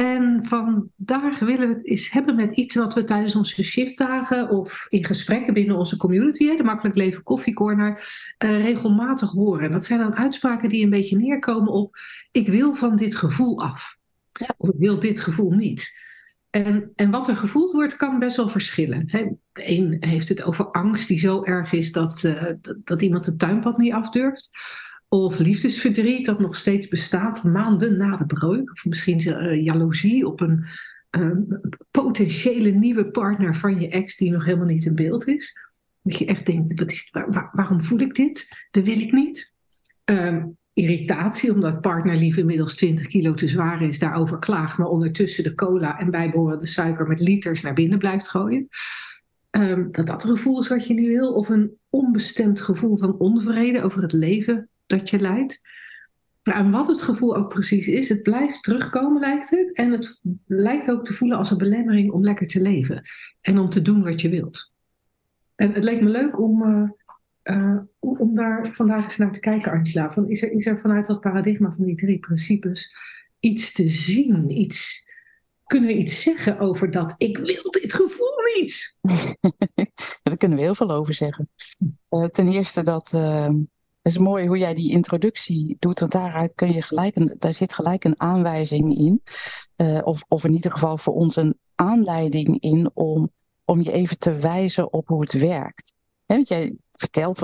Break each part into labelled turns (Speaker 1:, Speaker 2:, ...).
Speaker 1: En vandaag willen we het eens hebben met iets wat we tijdens onze shiftdagen of in gesprekken binnen onze community, de Makkelijk Leven Koffiecorner, uh, regelmatig horen. Dat zijn dan uitspraken die een beetje neerkomen op ik wil van dit gevoel af. Ja. Of ik wil dit gevoel niet. En, en wat er gevoeld wordt, kan best wel verschillen. de een heeft het over angst die zo erg is dat, uh, dat, dat iemand het tuinpad niet afdurft. Of liefdesverdriet dat nog steeds bestaat maanden na de breuk. Of misschien uh, jaloezie op een uh, potentiële nieuwe partner van je ex die nog helemaal niet in beeld is. Dat je echt denkt, wat is, waar, waarom voel ik dit? Dat wil ik niet. Um, irritatie omdat partner lief inmiddels 20 kilo te zwaar is, daarover klaagt, maar ondertussen de cola en bijbehorende suiker met liters naar binnen blijft gooien. Um, dat dat gevoel is wat je niet wil. Of een onbestemd gevoel van onvrede over het leven dat je leidt. Nou, en wat het gevoel ook precies is, het blijft terugkomen, lijkt het. En het lijkt ook te voelen als een belemmering om lekker te leven. En om te doen wat je wilt. En het leek me leuk om, uh, uh, om daar vandaag eens naar te kijken, Angela. Van, is, er, is er vanuit dat paradigma van die drie principes iets te zien? Iets, kunnen we iets zeggen over dat ik wil dit gevoel niet?
Speaker 2: Daar kunnen we heel veel over zeggen. Uh, ten eerste dat het is mooi hoe jij die introductie doet, want daaruit kun je gelijk een, daar zit gelijk een aanwijzing in. Uh, of, of in ieder geval voor ons een aanleiding in om, om je even te wijzen op hoe het werkt. Want jij vertelt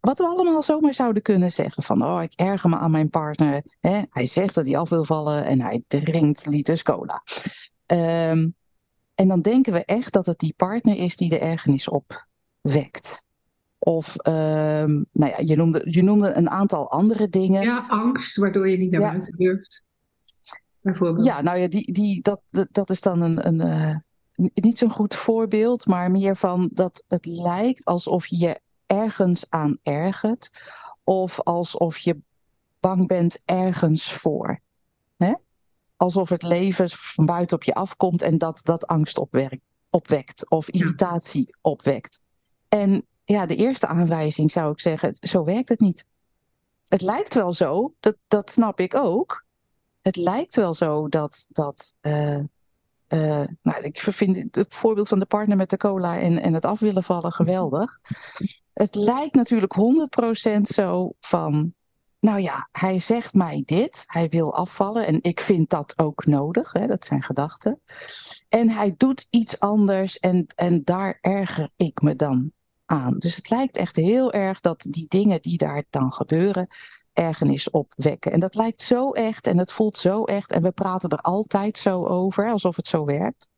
Speaker 2: wat we allemaal zomaar zouden kunnen zeggen. Van, oh, ik erger me aan mijn partner. Hij zegt dat hij af wil vallen en hij drinkt liters cola. Um, en dan denken we echt dat het die partner is die de ergernis opwekt. Of uh, nou ja, je, noemde, je noemde een aantal andere dingen.
Speaker 1: Ja, angst, waardoor je niet naar buiten durft. Bijvoorbeeld.
Speaker 2: Ja, nou ja, die, die, dat, dat is dan een, een uh, niet zo'n goed voorbeeld, maar meer van dat het lijkt alsof je ergens aan ergert. Of alsof je bang bent ergens voor. Hè? Alsof het leven van buiten op je afkomt en dat dat angst opwerkt, opwekt of irritatie ja. opwekt. En ja, de eerste aanwijzing zou ik zeggen, zo werkt het niet. Het lijkt wel zo, dat, dat snap ik ook. Het lijkt wel zo dat, dat uh, uh, nou, ik vind het voorbeeld van de partner met de cola en, en het af willen vallen geweldig. Het lijkt natuurlijk 100% zo van, nou ja, hij zegt mij dit, hij wil afvallen en ik vind dat ook nodig, hè, dat zijn gedachten. En hij doet iets anders en, en daar erger ik me dan aan. Dus het lijkt echt heel erg dat die dingen die daar dan gebeuren, ergernis opwekken. En dat lijkt zo echt en het voelt zo echt. En we praten er altijd zo over, alsof het zo werkt.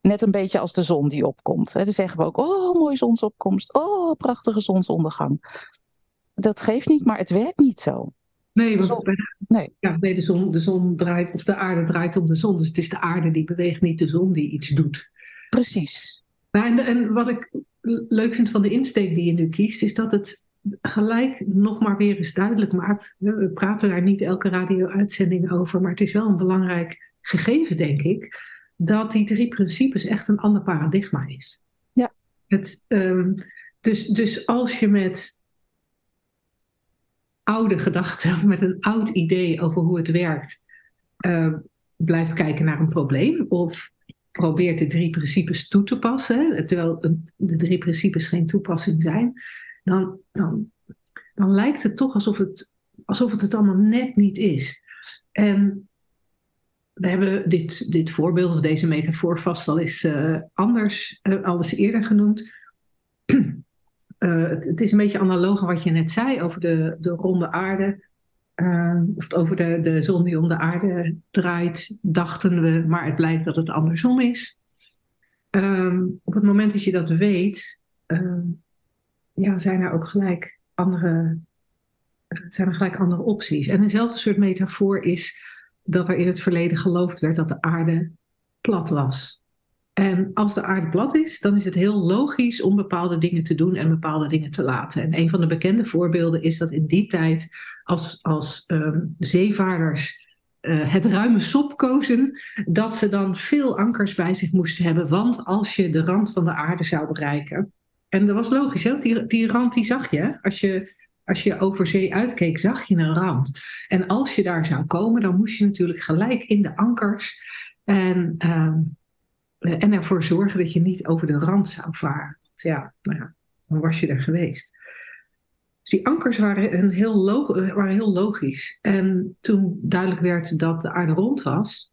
Speaker 2: Net een beetje als de zon die opkomt. Dan zeggen we ook, oh, mooie zonsopkomst. Oh, prachtige zonsondergang. Dat geeft niet, maar het werkt niet zo.
Speaker 1: Nee, want nee. Ja, nee de, zon, de zon draait, of de aarde draait om de zon. Dus het is de aarde die beweegt, niet de zon die iets doet.
Speaker 2: Precies.
Speaker 1: en, en wat ik leuk vind van de insteek die je nu kiest, is dat het gelijk nog maar weer eens duidelijk maakt. We praten daar niet elke radio-uitzending over, maar het is wel een belangrijk gegeven, denk ik, dat die drie principes echt een ander paradigma is.
Speaker 2: Ja.
Speaker 1: Het, um, dus, dus als je met oude gedachten of met een oud idee over hoe het werkt, uh, blijft kijken naar een probleem of probeert de drie principes toe te passen, terwijl de drie principes geen toepassing zijn, dan, dan, dan lijkt het toch alsof het, alsof het het allemaal net niet is. En we hebben dit, dit voorbeeld of deze metafoor vast al eens uh, anders, uh, al eens eerder genoemd. Uh, het, het, is een beetje analoog aan wat je net zei over de, de ronde aarde. Uh, of over de, de zon die om de aarde draait, dachten we, maar het blijkt dat het andersom is. Um, op het moment dat je dat weet, uh, ja, zijn er ook gelijk andere, zijn er gelijk andere opties. En eenzelfde soort metafoor is dat er in het verleden geloofd werd dat de aarde plat was. En als de aarde plat is, dan is het heel logisch om bepaalde dingen te doen en bepaalde dingen te laten. En een van de bekende voorbeelden is dat in die tijd, als, als um, zeevaarders uh, het ruime sop kozen, dat ze dan veel ankers bij zich moesten hebben. Want als je de rand van de aarde zou bereiken. En dat was logisch, hè? Die, die rand die zag je. Als je als je over zee uitkeek, zag je een rand. En als je daar zou komen, dan moest je natuurlijk gelijk in de ankers en, uh, en ervoor zorgen dat je niet over de rand zou varen. Ja, nou ja, dan was je er geweest. Dus die ankers waren, een heel, waren heel logisch. En toen duidelijk werd dat de aarde rond was,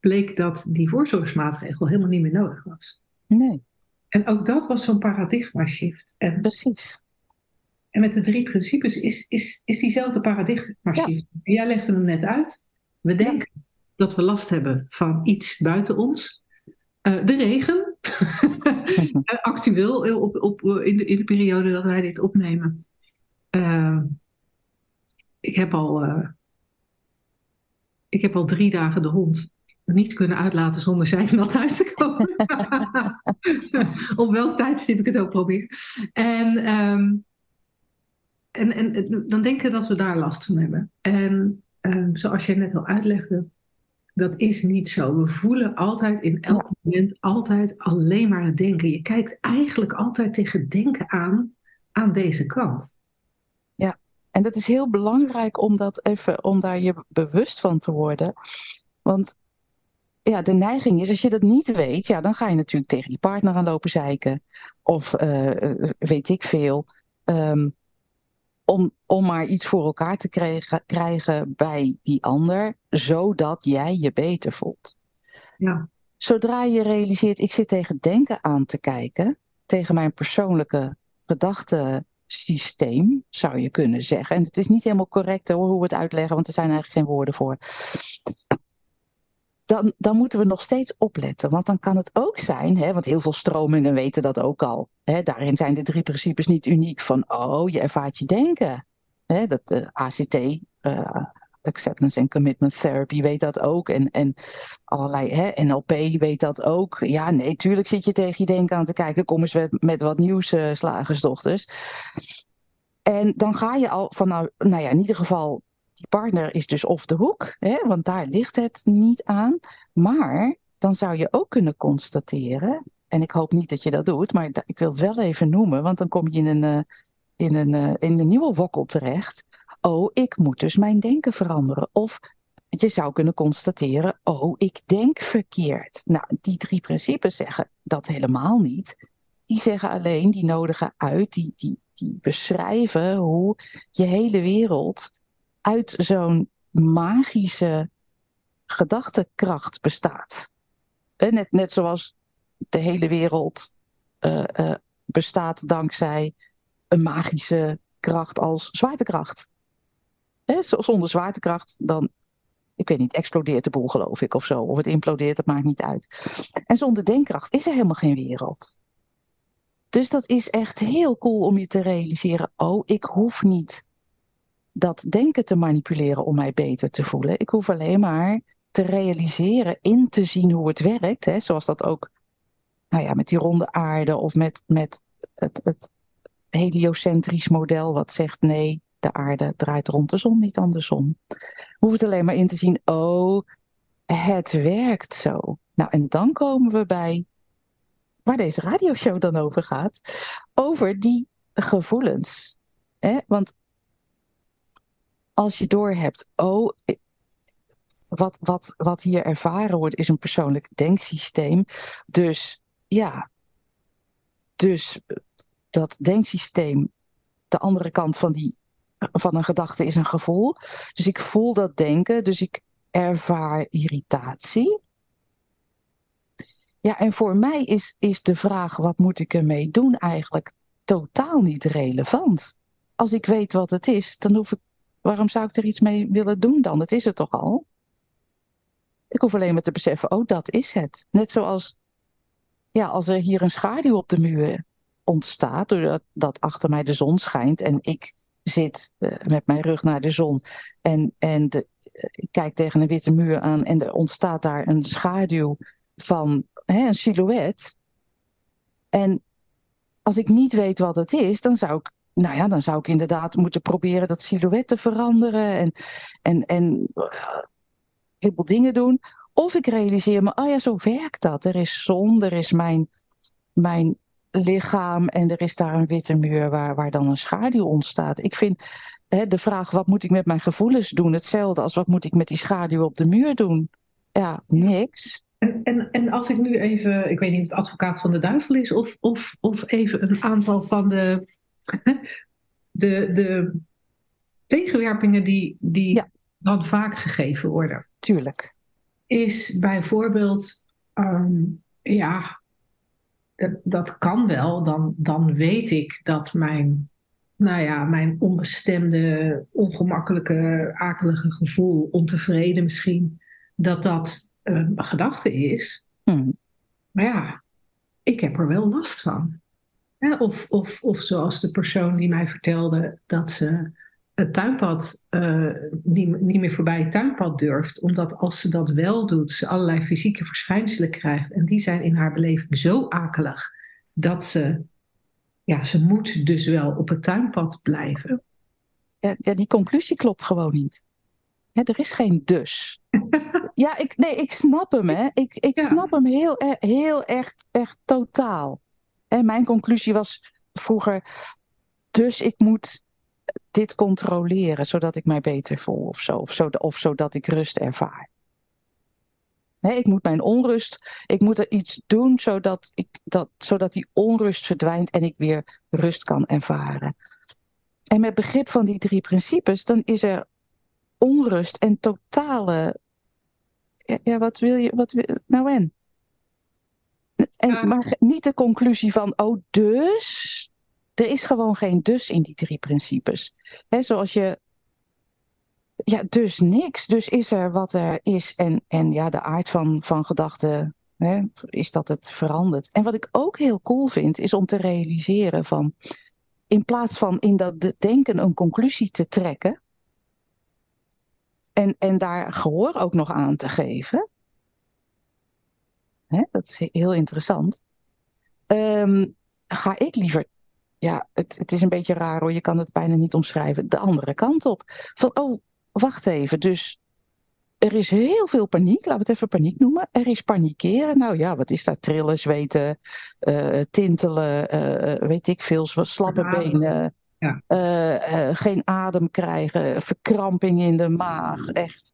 Speaker 1: bleek dat die voorzorgsmaatregel helemaal niet meer nodig was.
Speaker 2: Nee.
Speaker 1: En ook dat was zo'n paradigma shift. En
Speaker 2: Precies.
Speaker 1: En met de drie principes is, is, is diezelfde paradigma shift. Ja. Jij legde hem net uit. We denken ja. dat we last hebben van iets buiten ons. Uh, de regen. Actueel op, op, in, de, in de periode dat wij dit opnemen. Uh, ik, heb al, uh, ik heb al drie dagen de hond niet kunnen uitlaten zonder zijn nat thuis te komen. op welk tijdstip ik het ook probeer. En... Um, en, en, dan denken dat we daar last van hebben. En um, zoals jij net al uitlegde, dat is niet zo. We voelen altijd in elk moment altijd alleen maar het denken. Je kijkt eigenlijk altijd tegen denken aan, aan deze kant.
Speaker 2: En dat is heel belangrijk om, dat even, om daar je bewust van te worden. Want ja, de neiging is, als je dat niet weet, ja, dan ga je natuurlijk tegen die partner aan lopen zeiken. Of uh, weet ik veel. Um, om, om maar iets voor elkaar te krijgen, krijgen bij die ander, zodat jij je beter voelt.
Speaker 1: Ja.
Speaker 2: Zodra je realiseert, ik zit tegen denken aan te kijken, tegen mijn persoonlijke gedachtensysteem, zou je kunnen zeggen. En het is niet helemaal correct hoe we het uitleggen, want er zijn eigenlijk geen woorden voor. Dan, dan moeten we nog steeds opletten. Want dan kan het ook zijn, hè, want heel veel stromingen weten dat ook al. Hè, daarin zijn de drie principes niet uniek van, oh, je ervaart je denken. Hè, dat de ACT, uh, Acceptance and Commitment Therapy, weet dat ook. En, en allerlei, hè, NLP weet dat ook. Ja, nee, tuurlijk zit je tegen je denken aan te kijken. Kom eens met, met wat nieuws, uh, slagersdochters. En dan ga je al van, nou, nou ja, in ieder geval die partner is dus off de hoek, hè, want daar ligt het niet aan. Maar dan zou je ook kunnen constateren, en ik hoop niet dat je dat doet, maar ik wil het wel even noemen, want dan kom je in een, uh, in een, uh, in een nieuwe wokkel terecht. Oh, ik moet dus mijn denken veranderen. Of je zou kunnen constateren, oh, ik denk verkeerd. Nou, die drie principes zeggen dat helemaal niet. Die zeggen alleen, die nodigen uit, die, die, die beschrijven hoe je hele wereld uit zo'n magische gedachtekracht bestaat. Net, net zoals de hele wereld uh, uh, bestaat dankzij een magische kracht als zwaartekracht. Hè, zonder zwaartekracht dan, ik weet niet, explodeert de boel geloof ik of zo. Of het implodeert, dat maakt niet uit. En zonder denkkracht is er helemaal geen wereld. Dus dat is echt heel cool om je te realiseren. Oh, ik hoef niet dat denken te manipuleren om mij beter te voelen. Ik hoef alleen maar te realiseren, in te zien hoe het werkt. Hè, zoals dat ook nou ja, met die ronde aarde of met, met het, het heliocentrisch model wat zegt nee, de aarde draait rond de zon, niet andersom. Hoef het alleen maar in te zien, oh, het werkt zo. Nou, en dan komen we bij waar deze radioshow dan over gaat. Over die gevoelens. Want als je doorhebt, oh, wat, wat, wat hier ervaren wordt is een persoonlijk denksysteem. Dus ja, dus dat denksysteem, de andere kant van, die, van een gedachte is een gevoel. Dus ik voel dat denken, dus ik ervaar irritatie. Ja, en voor mij is, is de vraag, wat moet ik ermee doen, eigenlijk totaal niet relevant. Als ik weet wat het is, dan hoef ik Waarom zou ik er iets mee willen doen dan? Dat is het toch al? Ik hoef alleen maar te beseffen, oh, dat is het. Net zoals ja, als er hier een schaduw op de muur ontstaat, doordat dat achter mij de zon schijnt en ik zit uh, met mijn rug naar de zon en, en de, ik kijk tegen een witte muur aan en er ontstaat daar een schaduw van hè, een silhouet. En als ik niet weet wat het is, dan zou ik, nou ja, dan zou ik inderdaad moeten proberen dat silhouet te veranderen en, en, en heel veel dingen doen. Of ik realiseer me, oh ja, zo werkt dat. Er is zon, er is mijn, mijn lichaam en er is daar een witte muur waar, waar dan een schaduw ontstaat. Ik vind hè, de vraag, wat moet ik met mijn gevoelens doen, hetzelfde als wat moet ik met die schaduw op de muur doen? Ja, niks.
Speaker 1: En, en, en als ik nu even, ik weet niet of het advocaat van de duivel is, of, of, of even een aantal van de, de, de tegenwerpingen die, die ja. dan vaak gegeven worden.
Speaker 2: Tuurlijk.
Speaker 1: Is bijvoorbeeld, um, ja, dat, dat kan wel, dan, dan weet ik dat mijn, nou ja, mijn onbestemde, ongemakkelijke, akelige gevoel, ontevreden misschien, dat dat een gedachte is.
Speaker 2: Hmm.
Speaker 1: Maar ja, ik heb er wel last van. of, of, of zoals de persoon die mij vertelde dat ze het tuinpad uh, niet, niet meer voorbij het tuinpad durft. Omdat als ze dat wel doet, ze allerlei fysieke verschijnselen krijgt. En die zijn in haar beleving zo akelig dat ze, ja, ze moet dus wel op het tuinpad blijven.
Speaker 2: Ja, ja die conclusie klopt gewoon niet. er is geen dus. ja, ik, nee, ik snap hem. Hè. Ik, ik snap hem heel, heel echt, echt totaal. En mijn conclusie was vroeger, dus ik moet dit controleren zodat ik mij beter voel of zo. Of, zo, of zodat ik rust ervaar. Nee, ik moet mijn onrust, ik moet er iets doen zodat, ik, dat, zodat die onrust verdwijnt en ik weer rust kan ervaren. En met begrip van die drie principes, dan is er onrust en totale. Ja, wat wil je? Wat wil, nou en? en Maar niet de conclusie van, oh, dus. Er is gewoon geen dus in die drie principes. Zoals je. Ja, dus niks. Dus is er wat er is. En, en ja, de aard van, van gedachten is dat het verandert. En wat ik ook heel cool vind, is om te realiseren van. In plaats van in dat denken een conclusie te trekken. En, en daar gehoor ook nog aan te geven. Dat is heel interessant. Um, ga ik liever ja, het, het is een beetje raar hoor, je kan het bijna niet omschrijven. De andere kant op. Van, oh, wacht even. Dus er is heel veel paniek, laten we het even paniek noemen. Er is panikeren. Nou ja, wat is daar? Trillen, zweten, uh, tintelen, uh, weet ik veel, slappe benen. Ja. Uh, geen adem krijgen, verkramping in de maag, echt.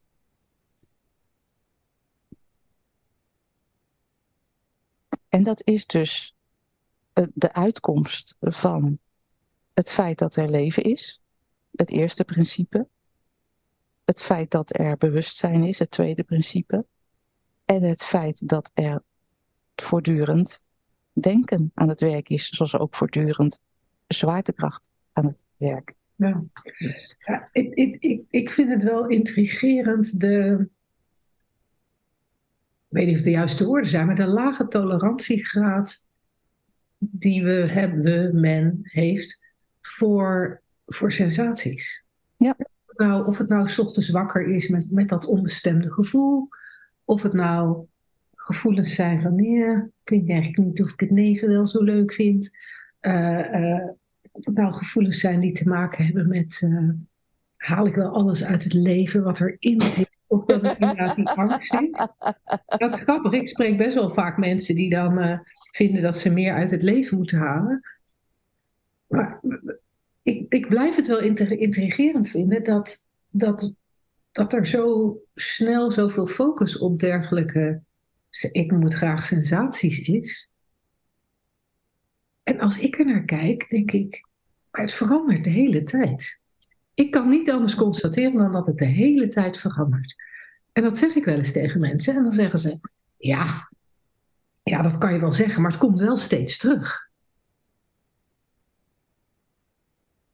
Speaker 2: En dat is dus eh, de uitkomst van het feit dat er leven is, het eerste principe. Het feit dat er bewustzijn is, het tweede principe. En het feit dat er voortdurend denken aan het werk is, zoals ook voortdurend zwaartekracht aan het werk.
Speaker 1: Ja. ja ik, ik, ik, ik vind het wel intrigerend, de, ik weet niet of de juiste woorden zijn, maar de lage tolerantiegraad die we hebben, men heeft, voor, voor sensaties.
Speaker 2: Ja.
Speaker 1: Nou, of het nou s ochtends wakker is met, met dat onbestemde gevoel, of het nou gevoelens zijn van, ja, ik weet eigenlijk niet of ik het neven wel zo leuk vind. Uh, uh, of het nou gevoelens zijn die te maken hebben met, uh, haal ik wel alles uit het leven wat erin zit, of dat het inderdaad angst is. Dat is grappig, ik spreek best wel vaak mensen die dan vinden dat ze meer uit het leven moeten halen. Maar ik, ik blijf het wel intrigerend vinden dat, dat, dat er zo snel zoveel focus op dergelijke, ik het graag sensaties is. En als ik er naar kijk, denk ik, maar het verandert de hele tijd. Ik kan niet anders constateren dan dat het de hele tijd verandert. En dat zeg ik wel eens tegen mensen. En dan zeggen ze: Ja, ja, dat kan je wel zeggen, maar het komt wel steeds terug.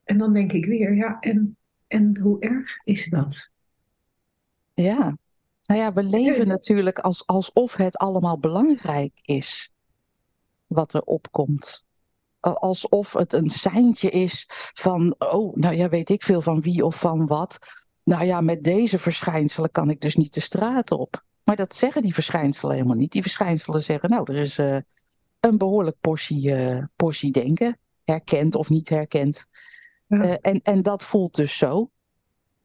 Speaker 1: En dan denk ik weer, ja, en, en hoe erg is dat?
Speaker 2: Ja, nou ja, we leven natuurlijk als, alsof het allemaal belangrijk is wat er opkomt. Alsof het een seintje is van, oh, nou ja, weet ik veel van wie of van wat. Nou ja, met deze verschijnselen kan ik dus niet de straat op. Maar dat zeggen die verschijnselen helemaal niet. Die verschijnselen zeggen, nou, er is uh, een behoorlijk portie, uh, portie denken, herkend of niet herkend. Ja. Uh, en, en dat voelt dus zo.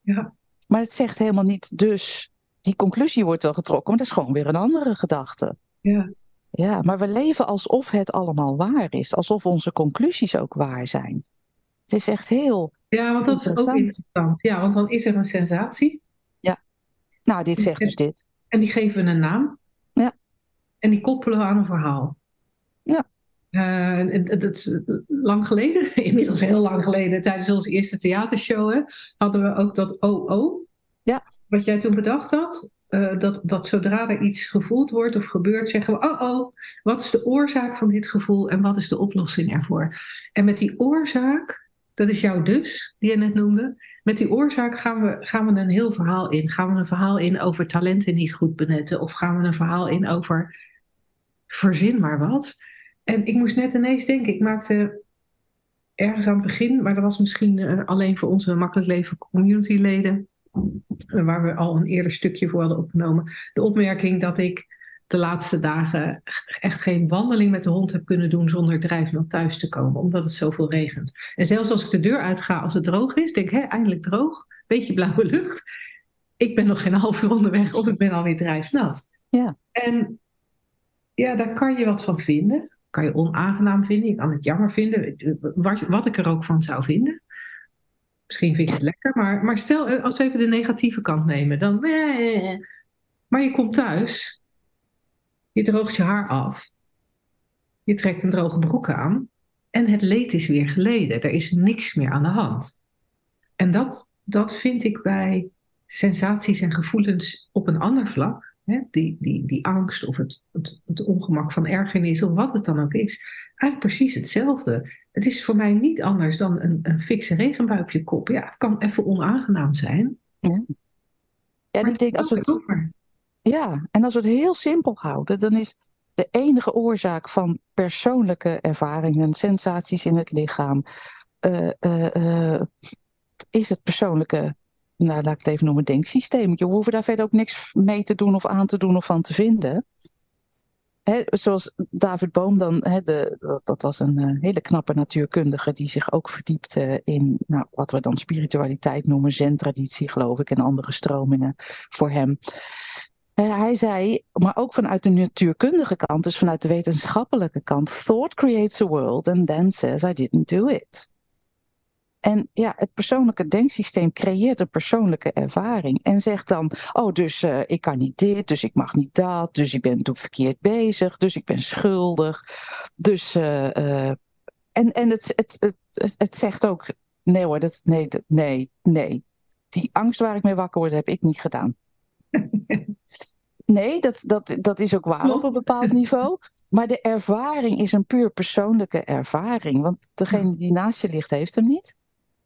Speaker 1: Ja.
Speaker 2: Maar het zegt helemaal niet, dus die conclusie wordt wel getrokken, maar dat is gewoon weer een andere gedachte.
Speaker 1: Ja.
Speaker 2: Ja, maar we leven alsof het allemaal waar is, alsof onze conclusies ook waar zijn. Het is echt heel.
Speaker 1: Ja, want dat is ook interessant. Ja, want dan is er een sensatie.
Speaker 2: Ja. Nou, dit zegt dus dit.
Speaker 1: En die geven we een naam.
Speaker 2: Ja.
Speaker 1: En die koppelen we aan een verhaal.
Speaker 2: Ja.
Speaker 1: Uh, dat is lang geleden, inmiddels heel lang geleden, tijdens onze eerste theatershow, hè, hadden we ook dat OO.
Speaker 2: Ja.
Speaker 1: Wat jij toen bedacht had. Uh, dat, dat zodra er iets gevoeld wordt of gebeurt, zeggen we: Oh, oh, wat is de oorzaak van dit gevoel en wat is de oplossing ervoor? En met die oorzaak, dat is jouw dus, die je net noemde, met die oorzaak gaan we, gaan we een heel verhaal in. Gaan we een verhaal in over talenten niet goed benetten, of gaan we een verhaal in over verzin maar wat. En ik moest net ineens denken, ik maakte ergens aan het begin, maar dat was misschien uh, alleen voor onze Makkelijk Leven communityleden waar we al een eerder stukje voor hadden opgenomen, de opmerking dat ik de laatste dagen echt geen wandeling met de hond heb kunnen doen zonder drijfnat thuis te komen, omdat het zoveel regent. En zelfs als ik de deur uitga als het droog is, denk ik, eindelijk droog, beetje blauwe lucht. Ik ben nog geen half uur onderweg of ik ben alweer drijfnat.
Speaker 2: Ja.
Speaker 1: En ja, daar kan je wat van vinden. Kan je onaangenaam vinden, je kan het jammer vinden, wat, wat ik er ook van zou vinden. Misschien vind ik het lekker, maar, maar stel eh, als we even de negatieve kant nemen, dan. Eh, maar je komt thuis, je droogt je haar af, je trekt een droge broek aan en het leed is weer geleden. Er is niks meer aan de hand. En dat, dat vind ik bij sensaties en gevoelens op een ander vlak. Hè, die, die, die angst of het, het, het ongemak van ergernis of wat het dan ook is. Eigenlijk precies hetzelfde het is voor mij niet anders dan een, een fikse regenbui op je kop. Ja, het kan even onaangenaam zijn.
Speaker 2: Ja, ja en ik denk als we het, ja, en als we het heel simpel houden, dan is de enige oorzaak van persoonlijke ervaringen, sensaties in het lichaam, uh, uh, uh, is het persoonlijke, nou laat ik het even noemen, denksysteem. Je hoeft daar verder ook niks mee te doen of aan te doen of van te vinden zoals David Boom dan, de, dat, was een uh, hele knappe natuurkundige die zich ook verdiepte in nou, wat we dan spiritualiteit noemen, zen-traditie geloof ik en andere stromingen voor hem. hij zei, maar ook vanuit de natuurkundige kant, dus vanuit de wetenschappelijke kant, thought creates a world and then says I didn't do it. En ja, het persoonlijke denksysteem creëert een persoonlijke ervaring. En zegt dan, oh, dus uh, ik kan niet dit, dus ik mag niet dat, dus ik ben toen verkeerd bezig, dus ik ben schuldig. Dus, uh, uh, en, en het, het, het, het, zegt ook, nee hoor, dat, nee, dat, nee, nee. Die angst waar ik mee wakker word, heb ik niet gedaan. Nee, dat, dat, dat is ook waar Klopt. op een bepaald niveau. Maar de ervaring is een puur persoonlijke ervaring. Want degene die naast je ligt, heeft hem niet.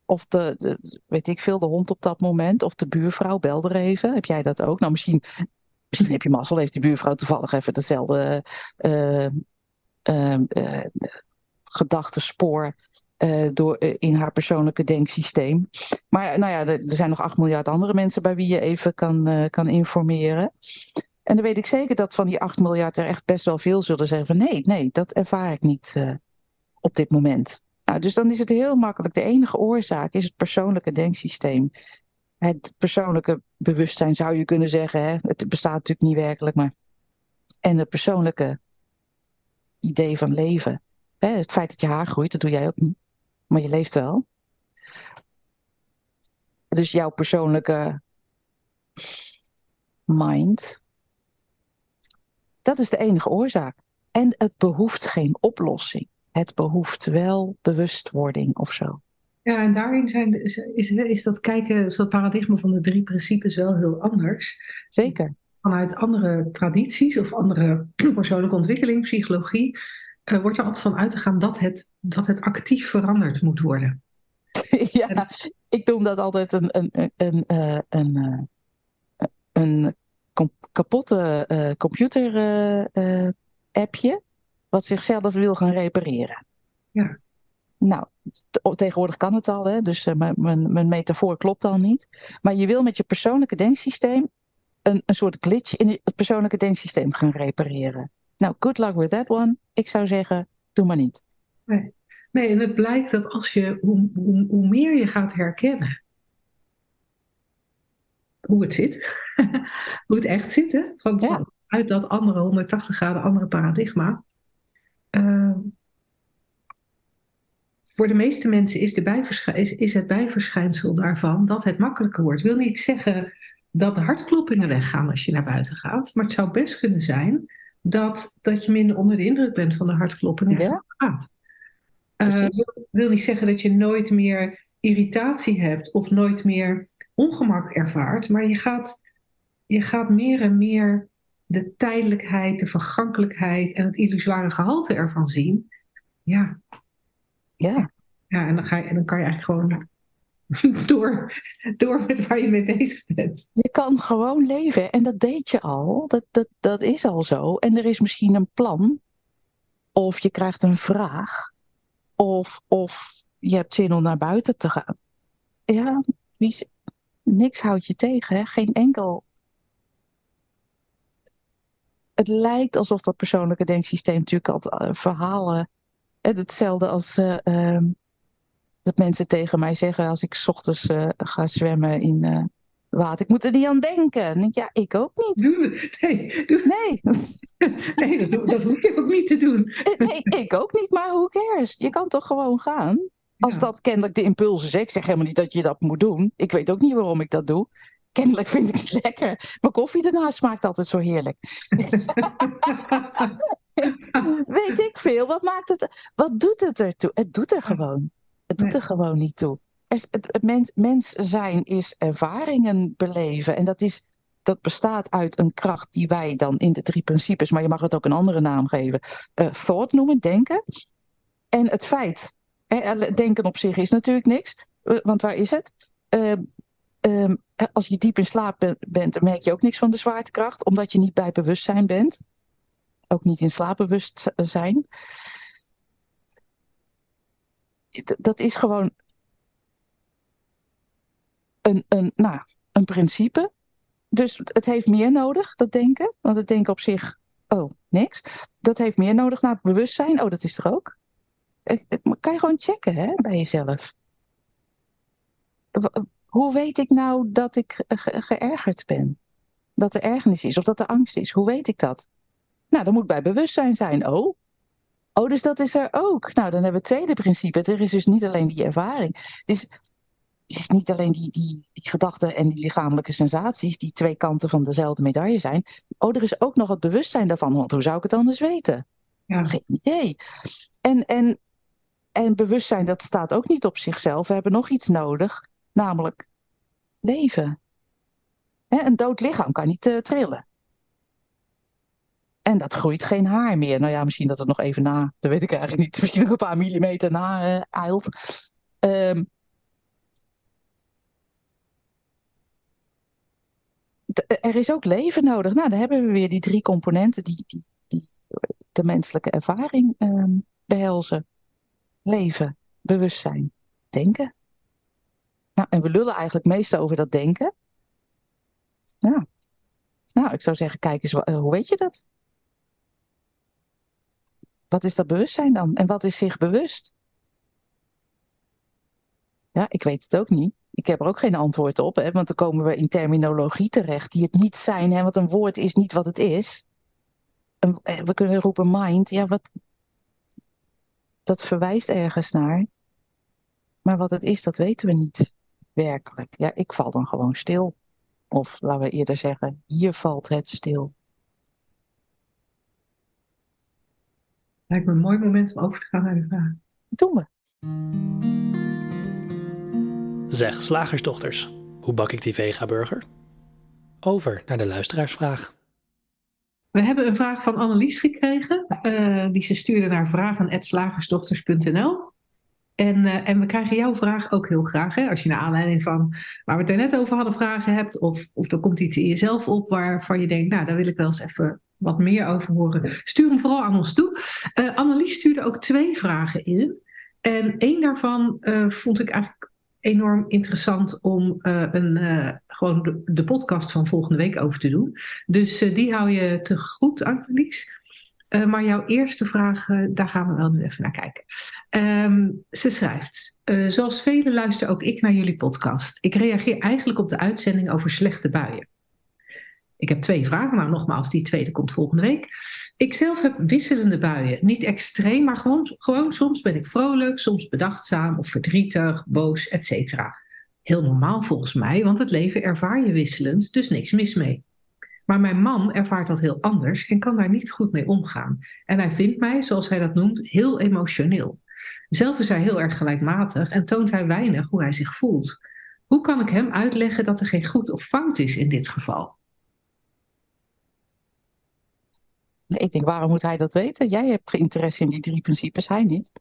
Speaker 2: Of de, weet ik veel, de hond op dat moment. Of de buurvrouw belde er even. Heb jij dat ook? Nou, misschien, misschien heb je mazzel. Heeft die buurvrouw toevallig even hetzelfde uh, uh, uh, gedachtenspoor door, in haar persoonlijke denksysteem. Maar nou ja, er, er, zijn nog 8 miljard andere mensen bij wie je even kan, kan informeren. En dan weet ik zeker dat van die 8 miljard er echt best wel veel zullen zeggen van nee, nee, dat ervaar ik niet op dit moment. Nou, dus dan is het heel makkelijk. De enige oorzaak is het persoonlijke denksysteem. Het persoonlijke bewustzijn zou je kunnen zeggen. Hè? Het bestaat natuurlijk niet werkelijk, maar. En het persoonlijke idee van leven. Hè? Het feit dat je haar groeit, dat doe jij ook niet. Maar je leeft wel. Dus jouw persoonlijke mind. Dat is de enige oorzaak. En het behoeft geen oplossing het behoeft wel bewustwording of zo.
Speaker 1: Ja, en daarin zijn, is, is, is dat kijken, is dat paradigma van de drie principes wel heel anders.
Speaker 2: Zeker.
Speaker 1: Vanuit andere tradities of andere persoonlijke ontwikkeling, psychologie, uh, wordt er altijd van uit te gaan dat het, dat het actief veranderd moet worden.
Speaker 2: ja, en, ik noem dat altijd een, een, een, een, uh, een, uh, een kapotte computer-appje wat zichzelf wil gaan repareren.
Speaker 1: Ja.
Speaker 2: Nou, tegenwoordig kan het al, hè? dus uh, mijn, mijn metafoor klopt al niet. Maar je wil met je persoonlijke denksysteem een, een soort glitch in het persoonlijke denksysteem gaan repareren. Nou, good luck with that one. Ik zou zeggen, doe maar niet.
Speaker 1: Nee, nee en het blijkt dat als je, hoe, hoe, hoe meer je gaat herkennen hoe het zit, hoe het echt zit, hè? Van,
Speaker 2: Ja.
Speaker 1: uit dat andere 180 graden andere paradigma. Uh, voor de meeste mensen is, de bijversch- is, is het bijverschijnsel daarvan dat het makkelijker wordt. wil niet zeggen dat de hartkloppingen weggaan als je naar buiten gaat, maar het zou best kunnen zijn dat, dat je minder onder de indruk bent van de hartkloppingen
Speaker 2: Ja.
Speaker 1: gaat. Uh, wil, wil niet zeggen dat je nooit meer irritatie hebt of nooit meer ongemak ervaart, maar je gaat, je gaat meer en meer de tijdelijkheid, de vergankelijkheid en het illusoire gehalte ervan zien. Ja,
Speaker 2: Ja,
Speaker 1: ja en, dan ga je, en dan kan je eigenlijk gewoon door, door met waar je mee bezig bent.
Speaker 2: je kan gewoon leven. En dat deed je al. Dat, dat, dat is al zo. En er is misschien een plan. Of je krijgt een vraag. Of, of je hebt zin om naar buiten te gaan. Ja, niks houdt je tegen. Hè? Geen enkel. Het lijkt alsof dat persoonlijke denksysteem natuurlijk al eh, verhalen. eh, Hetzelfde als eh, ehm, dat mensen tegen mij zeggen als ik 's ochtends ga zwemmen in water. Ik moet er niet aan denken. Ja, ik ook niet.
Speaker 1: Doe, nee, doe,
Speaker 2: Nee,
Speaker 1: nee dat, dat hoef je ook niet te doen.
Speaker 2: nee, ik ook niet. Maar who cares? Je kan toch gewoon gaan? Als
Speaker 1: Ja.
Speaker 2: dat kennelijk de impuls is. Ik zeg helemaal niet dat je dat moet doen. Ik weet ook niet waarom ik dat doe. Kennelijk vind ik het lekker. Maar koffie daarna smaakt altijd zo heerlijk. Weet ik veel. Wat maakt het? Wat doet het ertoe? Het doet er gewoon. Het doet er gewoon niet toe. Er Het, het mens, mens zijn is ervaringen beleven. En dat, is, dat bestaat uit een kracht die wij dan in de drie principes, maar je mag het ook een andere naam geven, eh, thought noemen, denken. En het feit. Hè, denken op zich is natuurlijk niks. eh, Want waar is het? Eh, ehm, als je diep in slaap ben- bent, dan merk je ook niks van de zwaartekracht, omdat je niet bij bewustzijn bent. Ook niet in slaapbewustzijn. D- Dat is gewoon een, een, nou, een principe. Dus het heeft meer nodig, dat denken. Want het denken op zich, oh, niks. Dat heeft meer nodig naar bewustzijn. Oh, dat is er ook. Kan je gewoon checken hè, bij jezelf. Hoe weet ik nou dat ik ge- ge- geërgerd ben? Dat er ergernis is of dat er angst is? Hoe weet ik dat? Nou, dat moet bij bewustzijn zijn. Oh. Oh, dus dat is er ook. Nou, dan hebben we het tweede principe. Er is dus niet alleen die ervaring. Dus het is niet alleen die, die, die gedachten en die lichamelijke sensaties, die twee kanten van dezelfde medaille zijn. Oh, er is ook nog het bewustzijn daarvan. Want hoe zou ik het anders weten?
Speaker 1: Ja.
Speaker 2: Geen idee. En, en, en bewustzijn, dat staat ook niet op zichzelf. We hebben nog iets nodig, namelijk leven. Een dood lichaam kan niet eh, trillen. En dat groeit geen haar meer. Nou ja, misschien dat het nog even na, dat weet ik eigenlijk niet. Misschien nog een paar millimeter na eh, eilt. Ehm, d- er is ook leven nodig. Nou, dan hebben we weer die drie componenten die, die, die de menselijke ervaring ehm, behelzen. Leven, bewustzijn, denken. Nou, en we lullen eigenlijk meest over dat denken. Ja. Nou, ik zou zeggen, kijk eens, eh, hoe weet je dat? Wat is dat bewustzijn dan? En wat is zich bewust? Ja, ik weet het ook niet. Ik heb er ook geen antwoord op, hè, want dan komen we in terminologie terecht die het niet zijn. Hè, want een woord is niet wat het is. Eh, we kunnen roepen mind. Ja, wat, dat verwijst ergens naar. Maar wat het is, dat weten we niet werkelijk. Ja, ik val dan gewoon stil. Of laten we eerder zeggen, hier valt het stil.
Speaker 1: Lijkt me een mooi moment om over te gaan naar de vraag.
Speaker 2: Doen we.
Speaker 3: Zeg, slagersdochters, hoe bak ik die vega-burger? Over naar de luisteraarsvraag.
Speaker 1: We hebben een vraag van Annelies gekregen. eh, die ze stuurde naar vragen.slagersdochters.nl. En, eh, en we krijgen jouw vraag ook heel graag. Hè? Als je naar aanleiding van waar we het net over hadden vragen hebt. Of, of er komt iets in jezelf op waarvan je denkt, nou daar wil ik wel eens even wat meer over horen. Stuur hem vooral aan ons toe. Eh, Annelies stuurde ook twee vragen in. En één daarvan eh, vond ik eigenlijk enorm interessant om een, gewoon de, de, podcast van volgende week over te doen. Dus die hou je te goed, Annelies. Uh, maar jouw eerste vraag, daar gaan we wel nu even naar kijken. Um, ze schrijft: Zoals velen luister ook ik naar jullie podcast. Ik reageer eigenlijk op de uitzending over slechte buien. Ik heb twee vragen, maar nogmaals, die tweede komt volgende week. Ik zelf heb wisselende buien. Niet extreem, maar gewoon, gewoon soms ben ik vrolijk, soms bedachtzaam of verdrietig, boos, etc. Heel normaal volgens mij, want het leven ervaar je wisselend, dus niks mis mee. Maar mijn man ervaart dat heel anders en kan daar niet goed mee omgaan. En hij vindt mij, zoals hij dat noemt, heel emotioneel. Zelf is hij heel erg gelijkmatig en toont hij weinig hoe hij zich voelt. Hoe kan ik hem uitleggen dat er geen goed of fout is in dit geval?
Speaker 2: Ik denk, waarom moet hij dat weten? Jij hebt interesse in die drie principes, hij niet.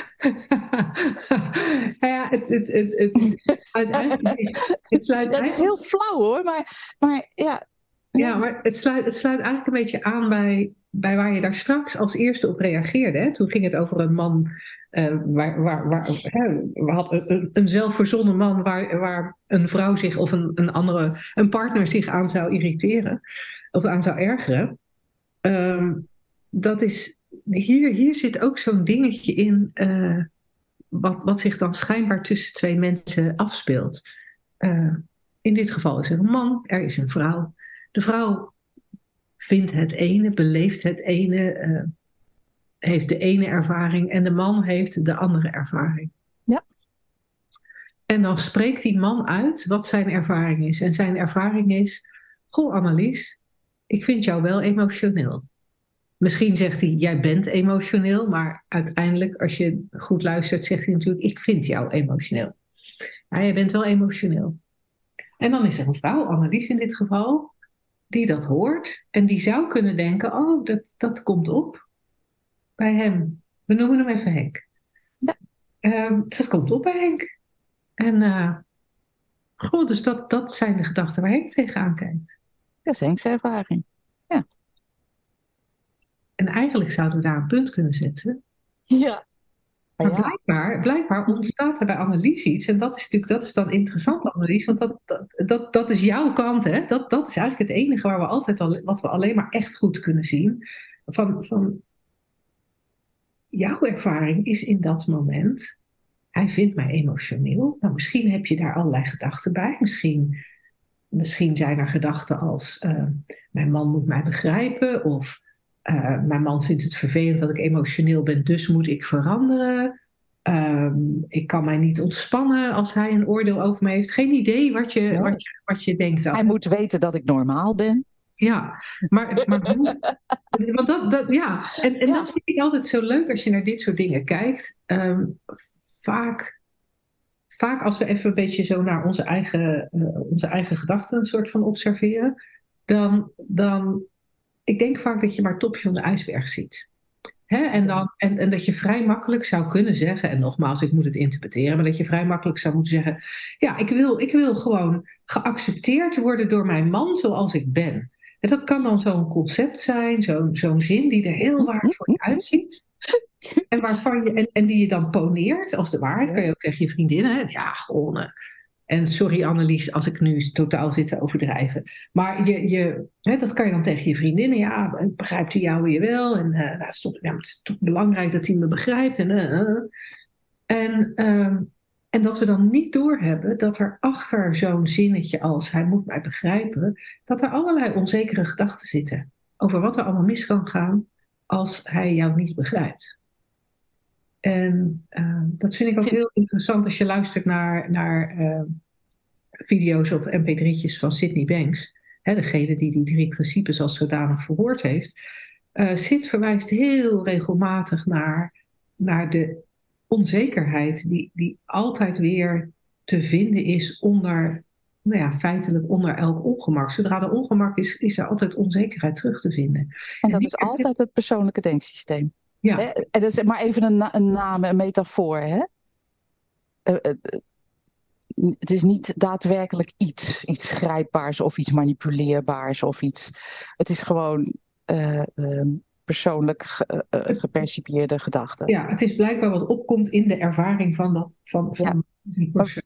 Speaker 1: ja, het, het, het, het, uiteindelijk, het sluit
Speaker 2: Dat is heel flauw hoor, maar, maar ja.
Speaker 1: Ja, maar het sluit, het sluit eigenlijk een beetje aan bij, bij waar je daar straks als eerste op reageerde. Hè? Toen ging het over een man, uh, waar, waar, waar, hè, we hadden een, een zelfverzonnen man waar, waar een vrouw zich of een, een andere, een partner zich aan zou irriteren of aan zou ergeren. Um, dat is, hier, hier zit ook zo'n dingetje in, uh, wat, wat zich dan schijnbaar tussen twee mensen afspeelt. Uh, in dit geval is er een man, er is een vrouw. De vrouw vindt het ene, beleeft het ene, uh, heeft de ene ervaring en de man heeft de andere ervaring.
Speaker 2: Ja.
Speaker 1: En dan spreekt die man uit wat zijn ervaring is. En zijn ervaring is: Goh, Annelies, ik vind jou wel emotioneel. Misschien zegt hij, jij bent emotioneel, maar uiteindelijk, als je goed luistert, zegt hij natuurlijk, ik vind jou emotioneel. Ja, jij bent wel emotioneel. En dan is er een vrouw, Annelies in dit geval, die dat hoort en die zou kunnen denken, oh, dat, dat komt op bij hem. We noemen hem even Henk. Ja. Uh, dat komt op bij Henk. En uh, goed, dus dat, dat zijn de gedachten waar Henk tegenaan kijkt.
Speaker 2: Dat is Henk's ervaring.
Speaker 1: En eigenlijk zouden we daar een punt kunnen zetten.
Speaker 2: Ja.
Speaker 1: Maar ja. blijkbaar, blijkbaar ontstaat er bij Annelies iets. En dat is natuurlijk dat is dan interessant, Annelies. Want dat, dat, dat, dat is jouw kant. Hè? Dat, dat is eigenlijk het enige waar we altijd al, wat we alleen maar echt goed kunnen zien. Van, van jouw ervaring is in dat moment. Hij vindt mij emotioneel. Nou, misschien heb je daar allerlei gedachten bij. Misschien Misschien zijn er gedachten als uh, mijn man moet mij begrijpen of uh, mijn man vindt het vervelend dat ik emotioneel ben, dus moet ik veranderen. Uh, ik kan mij niet ontspannen als hij een oordeel over me heeft. Geen idee wat je, wat je, wat je denkt.
Speaker 2: Hij moet weten dat ik normaal ben.
Speaker 1: Ja, maar, maar want dat, dat, ja. En, en ja. dat vind ik altijd zo leuk als je naar dit soort dingen kijkt. Um, vaak vaak als we even een beetje zo naar onze eigen, uh, onze eigen gedachten een soort van observeren, dan, dan, ik denk vaak dat je maar het topje van de ijsberg ziet. Hè? En, dan, en, en dat je vrij makkelijk zou kunnen zeggen, en nogmaals, ik moet het interpreteren, maar dat je vrij makkelijk zou moeten zeggen, ja, ik wil, ik wil gewoon geaccepteerd worden door mijn man zoals ik ben. En dat kan dan zo'n concept zijn, zo'n zo'n zin die er heel waardevol uitziet. En, waarvan je, en, en die je dan poneert als de waarheid, kan je ook tegen je vriendinnen. Ja, gewoon. En sorry Annelies als ik nu totaal zit te overdrijven. Maar je, je, hè, dat kan je dan tegen je vriendinnen. Ja, begrijpt hij jou weer wel? En uh, nou, ja, het is toch belangrijk dat hij me begrijpt. En, uh, en, uh, en dat we dan niet doorhebben dat er achter zo'n zinnetje als hij moet mij begrijpen, dat er allerlei onzekere gedachten zitten. Over wat er allemaal mis kan gaan als hij jou niet begrijpt. En uh, dat vind ik ook heel interessant als je luistert naar, naar uh, video's of mp3'tjes van Sydney Banks. Hè, degene die die drie principes als zodanig verwoord heeft. Uh, Sid verwijst heel regelmatig naar, naar de onzekerheid die, die altijd weer te vinden is onder, nou ja, feitelijk onder elk ongemak. Zodra er ongemak is, is er altijd onzekerheid terug te vinden.
Speaker 2: En dat en is altijd het persoonlijke denksysteem.
Speaker 1: Ja.
Speaker 2: En dat is maar even een, na een naam, een metafoor. Hè? Uh, uh, het is niet daadwerkelijk iets, iets grijpbaars of iets manipuleerbaars of iets. Het is gewoon uh, persoonlijk ge gepercipieerde gedachten.
Speaker 1: Ja, het is blijkbaar wat opkomt in de ervaring van, dat, van, van
Speaker 2: ja.
Speaker 1: die persoon.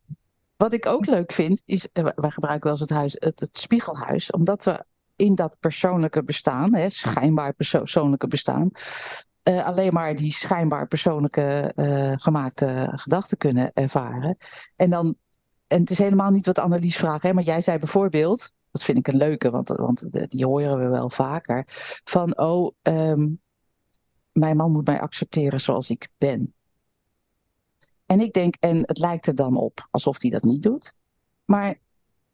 Speaker 2: Wat ik ook leuk vind, is, wij gebruiken wel eens het, huis, het, het spiegelhuis, omdat we in dat persoonlijke bestaan, hè, schijnbaar persoonlijke bestaan, uh, alleen maar die schijnbaar persoonlijke uh, gemaakte gedachten kunnen ervaren. En dan, en het is helemaal niet wat Annelies vraagt, hè, maar jij zei bijvoorbeeld, dat vind ik een leuke, want, want die horen we wel vaker, van oh, um, mijn man moet mij accepteren zoals ik ben. En ik denk, en het lijkt er dan op alsof hij dat niet doet, maar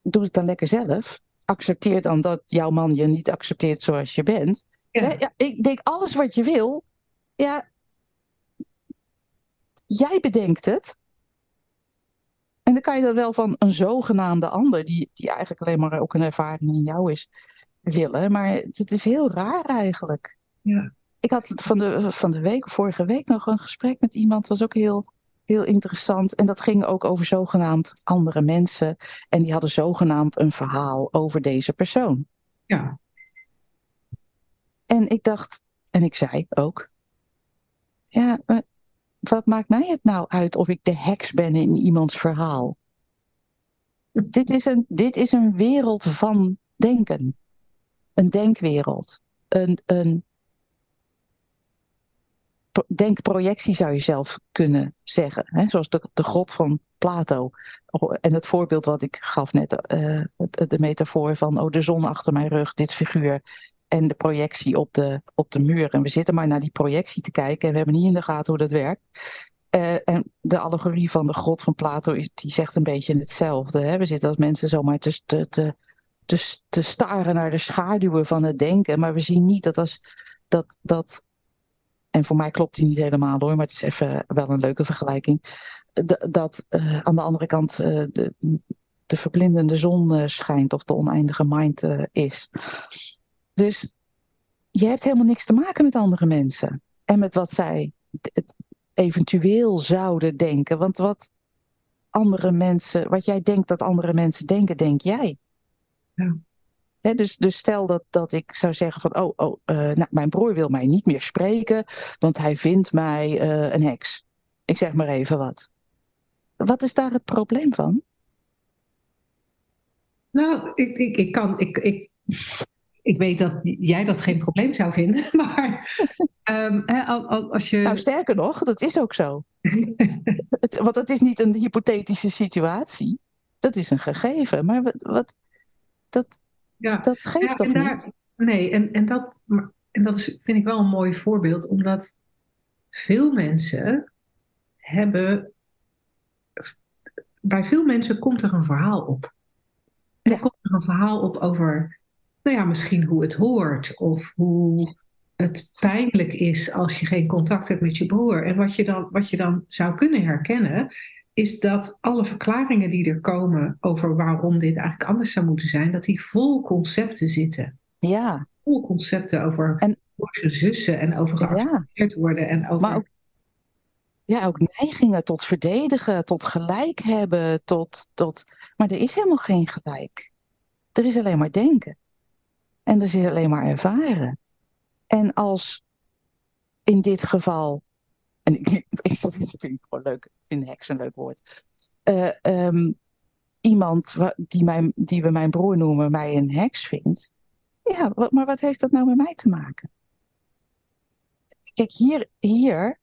Speaker 2: doe het dan lekker zelf. Accepteer dan dat jouw man je niet accepteert zoals je bent. Ja. ja ik denk, alles wat je wil, ja, jij bedenkt het. En dan kan je dat wel van een zogenaamde ander, die, die eigenlijk alleen maar ook een ervaring in jou is, willen. Maar het is heel raar eigenlijk.
Speaker 1: Ja.
Speaker 2: Ik had van de, van de week, vorige week, nog een gesprek met iemand, was ook heel, heel interessant. En dat ging ook over zogenaamd andere mensen. En die hadden zogenaamd een verhaal over deze persoon.
Speaker 1: Ja.
Speaker 2: En ik dacht, en ik zei ook, ja, wat maakt mij het nou uit of ik de heks ben in iemands verhaal? dit, is een, dit is een wereld van denken. Een denkwereld. Een, een denkprojectie zou je zelf kunnen zeggen. Hè? Zoals de, de grot van Plato. En het voorbeeld wat ik gaf net, uh, de metafoor van oh, de zon achter mijn rug, dit figuur en de projectie op de, op de muur. En we zitten maar naar die projectie te kijken en we hebben niet in de gaten hoe dat werkt. Uh, en de allegorie van de grot van Plato, die zegt een beetje hetzelfde. Hè? We zitten als mensen zomaar te, te, te, te, staren naar de schaduwen van het denken. Maar we zien niet dat als dat, dat en voor mij klopt die niet helemaal hoor, maar het is even wel een leuke vergelijking. dat uh, aan de andere kant uh, de, de verblindende zon schijnt of de oneindige mind is. Dus je hebt helemaal niks te maken met andere mensen. En met wat zij eventueel zouden denken. Want wat andere mensen, wat jij denkt dat andere mensen denken, denk jij.
Speaker 1: Ja.
Speaker 2: dus, dus stel dat, dat ik zou zeggen van, oh, oh uh, nou, mijn broer wil mij niet meer spreken, want hij vindt mij uh, een heks. Ik zeg maar even wat. Wat is daar het probleem van?
Speaker 1: Nou, ik, ik, ik kan, ik, ik, ik weet dat jij dat geen probleem zou vinden, maar um, als je.
Speaker 2: Nou, sterker nog, dat is ook zo. het, want het is niet een hypothetische situatie, dat is een gegeven. Maar wat, wat dat, ja. dat geeft ja, toch niet?
Speaker 1: Nee, en, en, dat, en dat is, vind ik wel een mooi voorbeeld, omdat veel mensen hebben. Bij veel mensen komt er een verhaal op. Er komt er een verhaal op over nou ja, misschien hoe het hoort of hoe het pijnlijk is als je geen contact hebt met je broer. En wat je dan, wat je dan zou kunnen herkennen, is dat alle verklaringen die er komen over waarom dit eigenlijk anders zou moeten zijn, dat die vol concepten zitten.
Speaker 2: Ja.
Speaker 1: Vol concepten over en, zussen en over geaccepteerd worden en over.
Speaker 2: Maar ook, ja, ook neigingen tot verdedigen, tot gelijk hebben, tot, tot. Maar er is helemaal geen gelijk. Er is alleen maar denken. En er zit alleen maar ervaren. En als in dit geval, en ik, ik vind het gewoon leuk, ik heks een leuk woord. Uh, um, iemand die, mijn, die we mijn broer noemen, mij een heks vindt. Ja, maar wat heeft dat nou met mij te maken? Kijk, hier, hier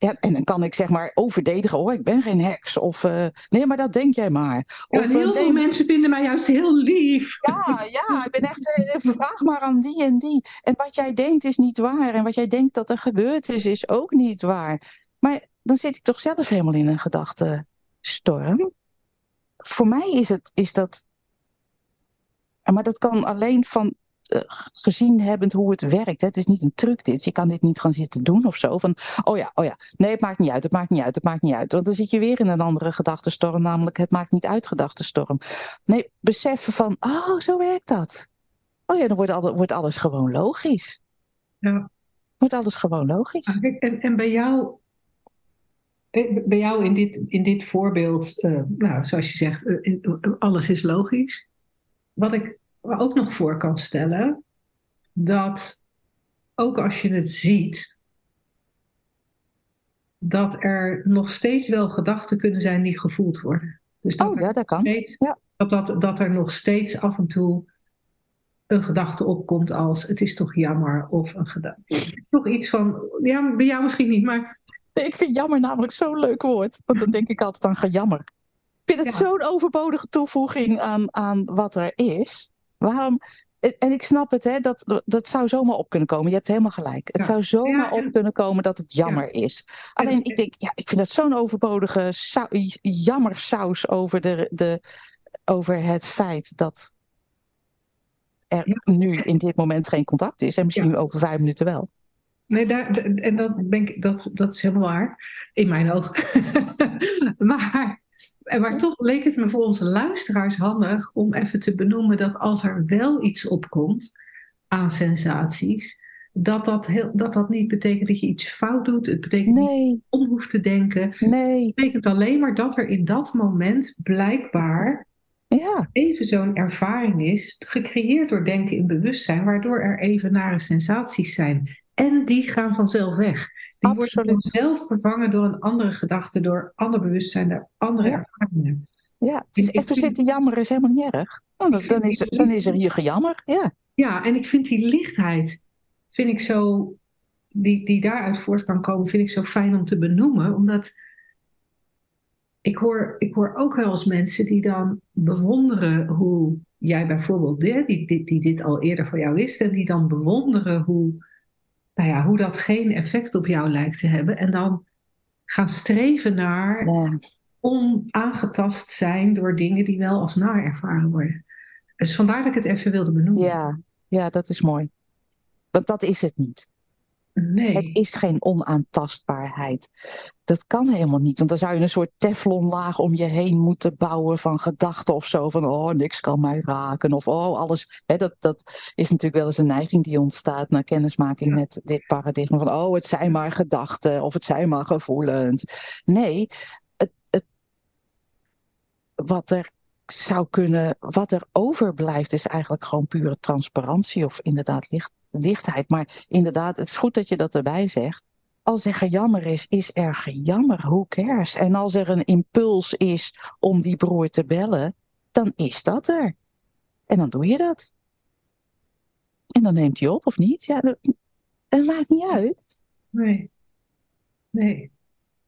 Speaker 2: ja, en dan kan ik zeg maar overdedigen, oh, ik ben geen heks. Of uh, nee, maar dat denk jij maar.
Speaker 1: Of, heel uh, veel mensen vinden mij juist heel lief.
Speaker 2: Ja, ja, ik ben echt, uh, vraag maar aan die en die. En wat jij denkt is niet waar. En wat jij denkt dat er gebeurd is, is ook niet waar. Maar dan zit ik toch zelf helemaal in een gedachtenstorm. Voor mij is, het, is dat. Maar dat kan alleen van eh, gezien hebbend hoe het werkt. Hè. Het is niet een truc dit. Je kan dit niet gaan zitten doen of zo. Van, oh ja, oh ja. Nee, het maakt niet uit. Het maakt niet uit. Het maakt niet uit. Want dan zit je weer in een andere gedachtenstorm. Namelijk, het maakt niet uit gedachtenstorm. Nee, beseffen van, oh, zo werkt dat. Oh ja, dan wordt, alles, wordt alles gewoon logisch.
Speaker 1: Ja.
Speaker 2: Wordt alles gewoon logisch.
Speaker 1: Ah, en, en bij jou eh, bij jou in dit, in dit voorbeeld, uh, nou, zoals je zegt, alles is logisch. Wat ik ook nog voor kan stellen dat ook als je het ziet, dat er nog steeds wel gedachten kunnen zijn die gevoeld worden. Dus dat,
Speaker 2: Oh ja, dat kan.
Speaker 1: steeds,
Speaker 2: Ja.
Speaker 1: dat, dat, dat er nog steeds af en toe een gedachte opkomt als het is toch jammer of een gedachte. Toch iets van, ja, bij jou misschien niet, maar
Speaker 2: Ik vind jammer namelijk zo'n leuk woord. Want dan denk ik altijd aan gejammer. Ik vind het
Speaker 1: Ja.
Speaker 2: zo'n overbodige toevoeging aan, aan wat er is. Waarom? En ik snap het, hè, dat, dat zou zomaar op kunnen komen. Je hebt helemaal gelijk. Het
Speaker 1: Ja.
Speaker 2: zou zomaar
Speaker 1: Ja, en-
Speaker 2: op kunnen komen dat het jammer is. Alleen ik denk, ja, ik vind dat zo'n overbodige sau- jammersaus over, de, de, over het feit dat er nu in dit moment geen contact is. En misschien over vijf minuten wel.
Speaker 1: Nee, daar, en dat, ben ik, dat, dat is helemaal waar, in mijn ogen. maar, maar toch leek het me voor onze luisteraars handig om even te benoemen dat als er wel iets opkomt aan sensaties, dat dat, heel, dat, dat niet betekent dat je iets fout doet. Het betekent niet dat
Speaker 2: Nee,
Speaker 1: je om hoeft te denken.
Speaker 2: nee,
Speaker 1: Het betekent alleen maar dat er in dat moment blijkbaar
Speaker 2: ja,
Speaker 1: even zo'n ervaring is, gecreëerd door denken in bewustzijn, waardoor er even nare sensaties zijn. En die gaan vanzelf weg. Die worden vanzelf vervangen door een andere gedachte, door ander bewustzijn, door andere
Speaker 2: Ja.
Speaker 1: ervaringen.
Speaker 2: ja. Dus even
Speaker 1: vind-
Speaker 2: zitten jammeren is helemaal niet erg. Oh, dan, is, er- dan is er hier gejammer. Ja,
Speaker 1: Ja, en ik vind die lichtheid, vind ik zo, die, die daaruit voort kan komen, vind ik zo fijn om te benoemen. Omdat ik hoor, ik hoor ook wel eens mensen die dan bewonderen hoe jij bijvoorbeeld, die, die, die, die dit al eerder voor jou wist, en die dan bewonderen hoe, nou ja, hoe dat geen effect op jou lijkt te hebben. En dan gaan streven naar
Speaker 2: ja.
Speaker 1: onaangetast zijn door dingen die wel als naar ervaren worden. Dus vandaar dat ik het even wilde benoemen.
Speaker 2: ja, ja, dat is mooi. Want dat is het niet.
Speaker 1: Nee.
Speaker 2: Het is geen onaantastbaarheid. Dat kan helemaal niet. Want dan zou je een soort teflonlaag om je heen moeten bouwen van gedachten of zo. Van oh, niks kan mij raken. Of oh, alles. Dat, dat is natuurlijk wel eens een neiging die ontstaat na kennismaking
Speaker 1: Ja.
Speaker 2: met dit paradigma. Van oh, het zijn maar gedachten of het zijn maar gevoelens. Nee, het, het, wat er zou kunnen, wat er overblijft, is eigenlijk gewoon pure transparantie of inderdaad licht, lichtheid. Maar inderdaad, het is goed dat je dat erbij zegt. Als er gejammer is, is er gejammer. Who cares? En als er een impuls is om die broer te bellen, dan is dat er. En dan doe je dat. En dan neemt hij op of niet. Ja, dat, het maakt niet uit.
Speaker 1: Nee. Nee.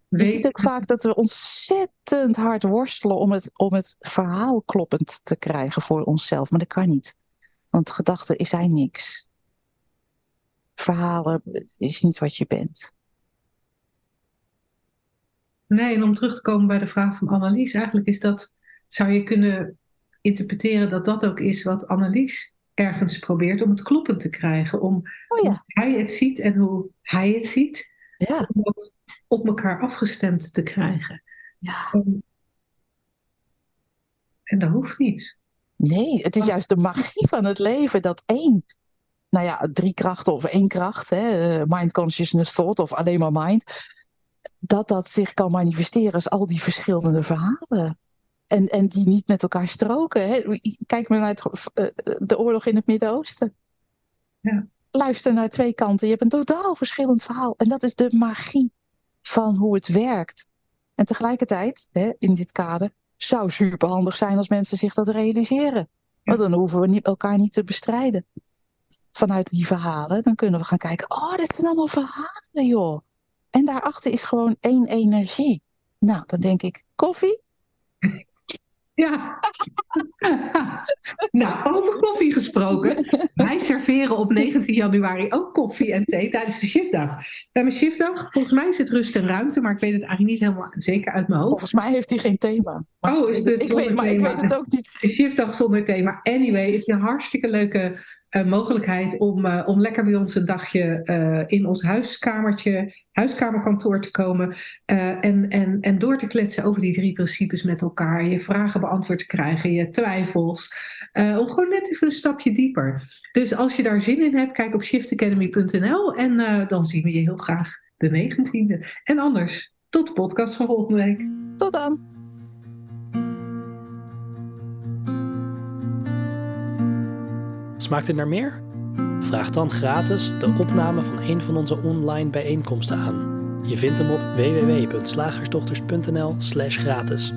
Speaker 2: Je ziet ook vaak dat we ontzettend hard worstelen om het, om het verhaal kloppend te krijgen voor onszelf. Maar dat kan niet. Want gedachten zijn niks. Verhalen is niet wat je bent.
Speaker 1: Nee, en om terug te komen bij de vraag van Annelies, eigenlijk is dat, zou je kunnen interpreteren dat dat ook is wat Annelies ergens probeert om het kloppend te krijgen. Om
Speaker 2: Oh
Speaker 1: hoe hij het ziet en hoe hij het ziet,
Speaker 2: Ja.
Speaker 1: om dat op elkaar afgestemd te krijgen.
Speaker 2: ja.
Speaker 1: En, en dat hoeft niet.
Speaker 2: Nee, het is juist de magie van het leven dat één, nou ja, drie krachten of één kracht, hè, eh, mind, consciousness, thought of alleen maar mind, dat dat zich kan manifesteren als al die verschillende verhalen. En, en die niet met elkaar stroken. Hè. Kijk maar naar het, eh, de oorlog in het Midden-Oosten.
Speaker 1: Ja.
Speaker 2: Luister naar twee kanten. Je hebt een totaal verschillend verhaal. En dat is de magie van hoe het werkt. En tegelijkertijd, hè, in dit kader, zou superhandig zijn als mensen zich dat realiseren. Want dan hoeven we niet, elkaar niet te bestrijden. Vanuit die verhalen, dan kunnen we gaan kijken. Oh, dit zijn allemaal verhalen, joh. En daarachter is gewoon één energie. Nou, dan denk ik, koffie?
Speaker 1: Ja. nou, over koffie gesproken. Wij serveren op 19 januari ook koffie en thee tijdens de shiftdag. Bij mijn shiftdag, volgens mij is het rust en ruimte, maar ik weet het eigenlijk niet helemaal zeker uit mijn hoofd.
Speaker 2: Volgens mij heeft hij geen thema.
Speaker 1: Oh, is het
Speaker 2: ik weet, maar ik weet het ook niet.
Speaker 1: De shiftdag zonder thema. Anyway, het is een hartstikke leuke eh, mogelijkheid om, eh, om lekker bij ons een dagje eh, in ons huiskamertje, huiskamerkantoor te komen en, en, en door te kletsen over die drie principes met elkaar. Je vragen beantwoord te krijgen, je twijfels. om gewoon net even een stapje dieper. Dus als je daar zin in hebt, kijk op shiftacademy.nl en dan zien we je heel graag de 19e. En anders, tot de podcast van volgende week.
Speaker 2: Tot dan.
Speaker 3: Smaakt het naar meer? Vraag dan gratis de opname van een van onze online bijeenkomsten aan. Je vindt hem op www.slagersdochters.nl/gratis.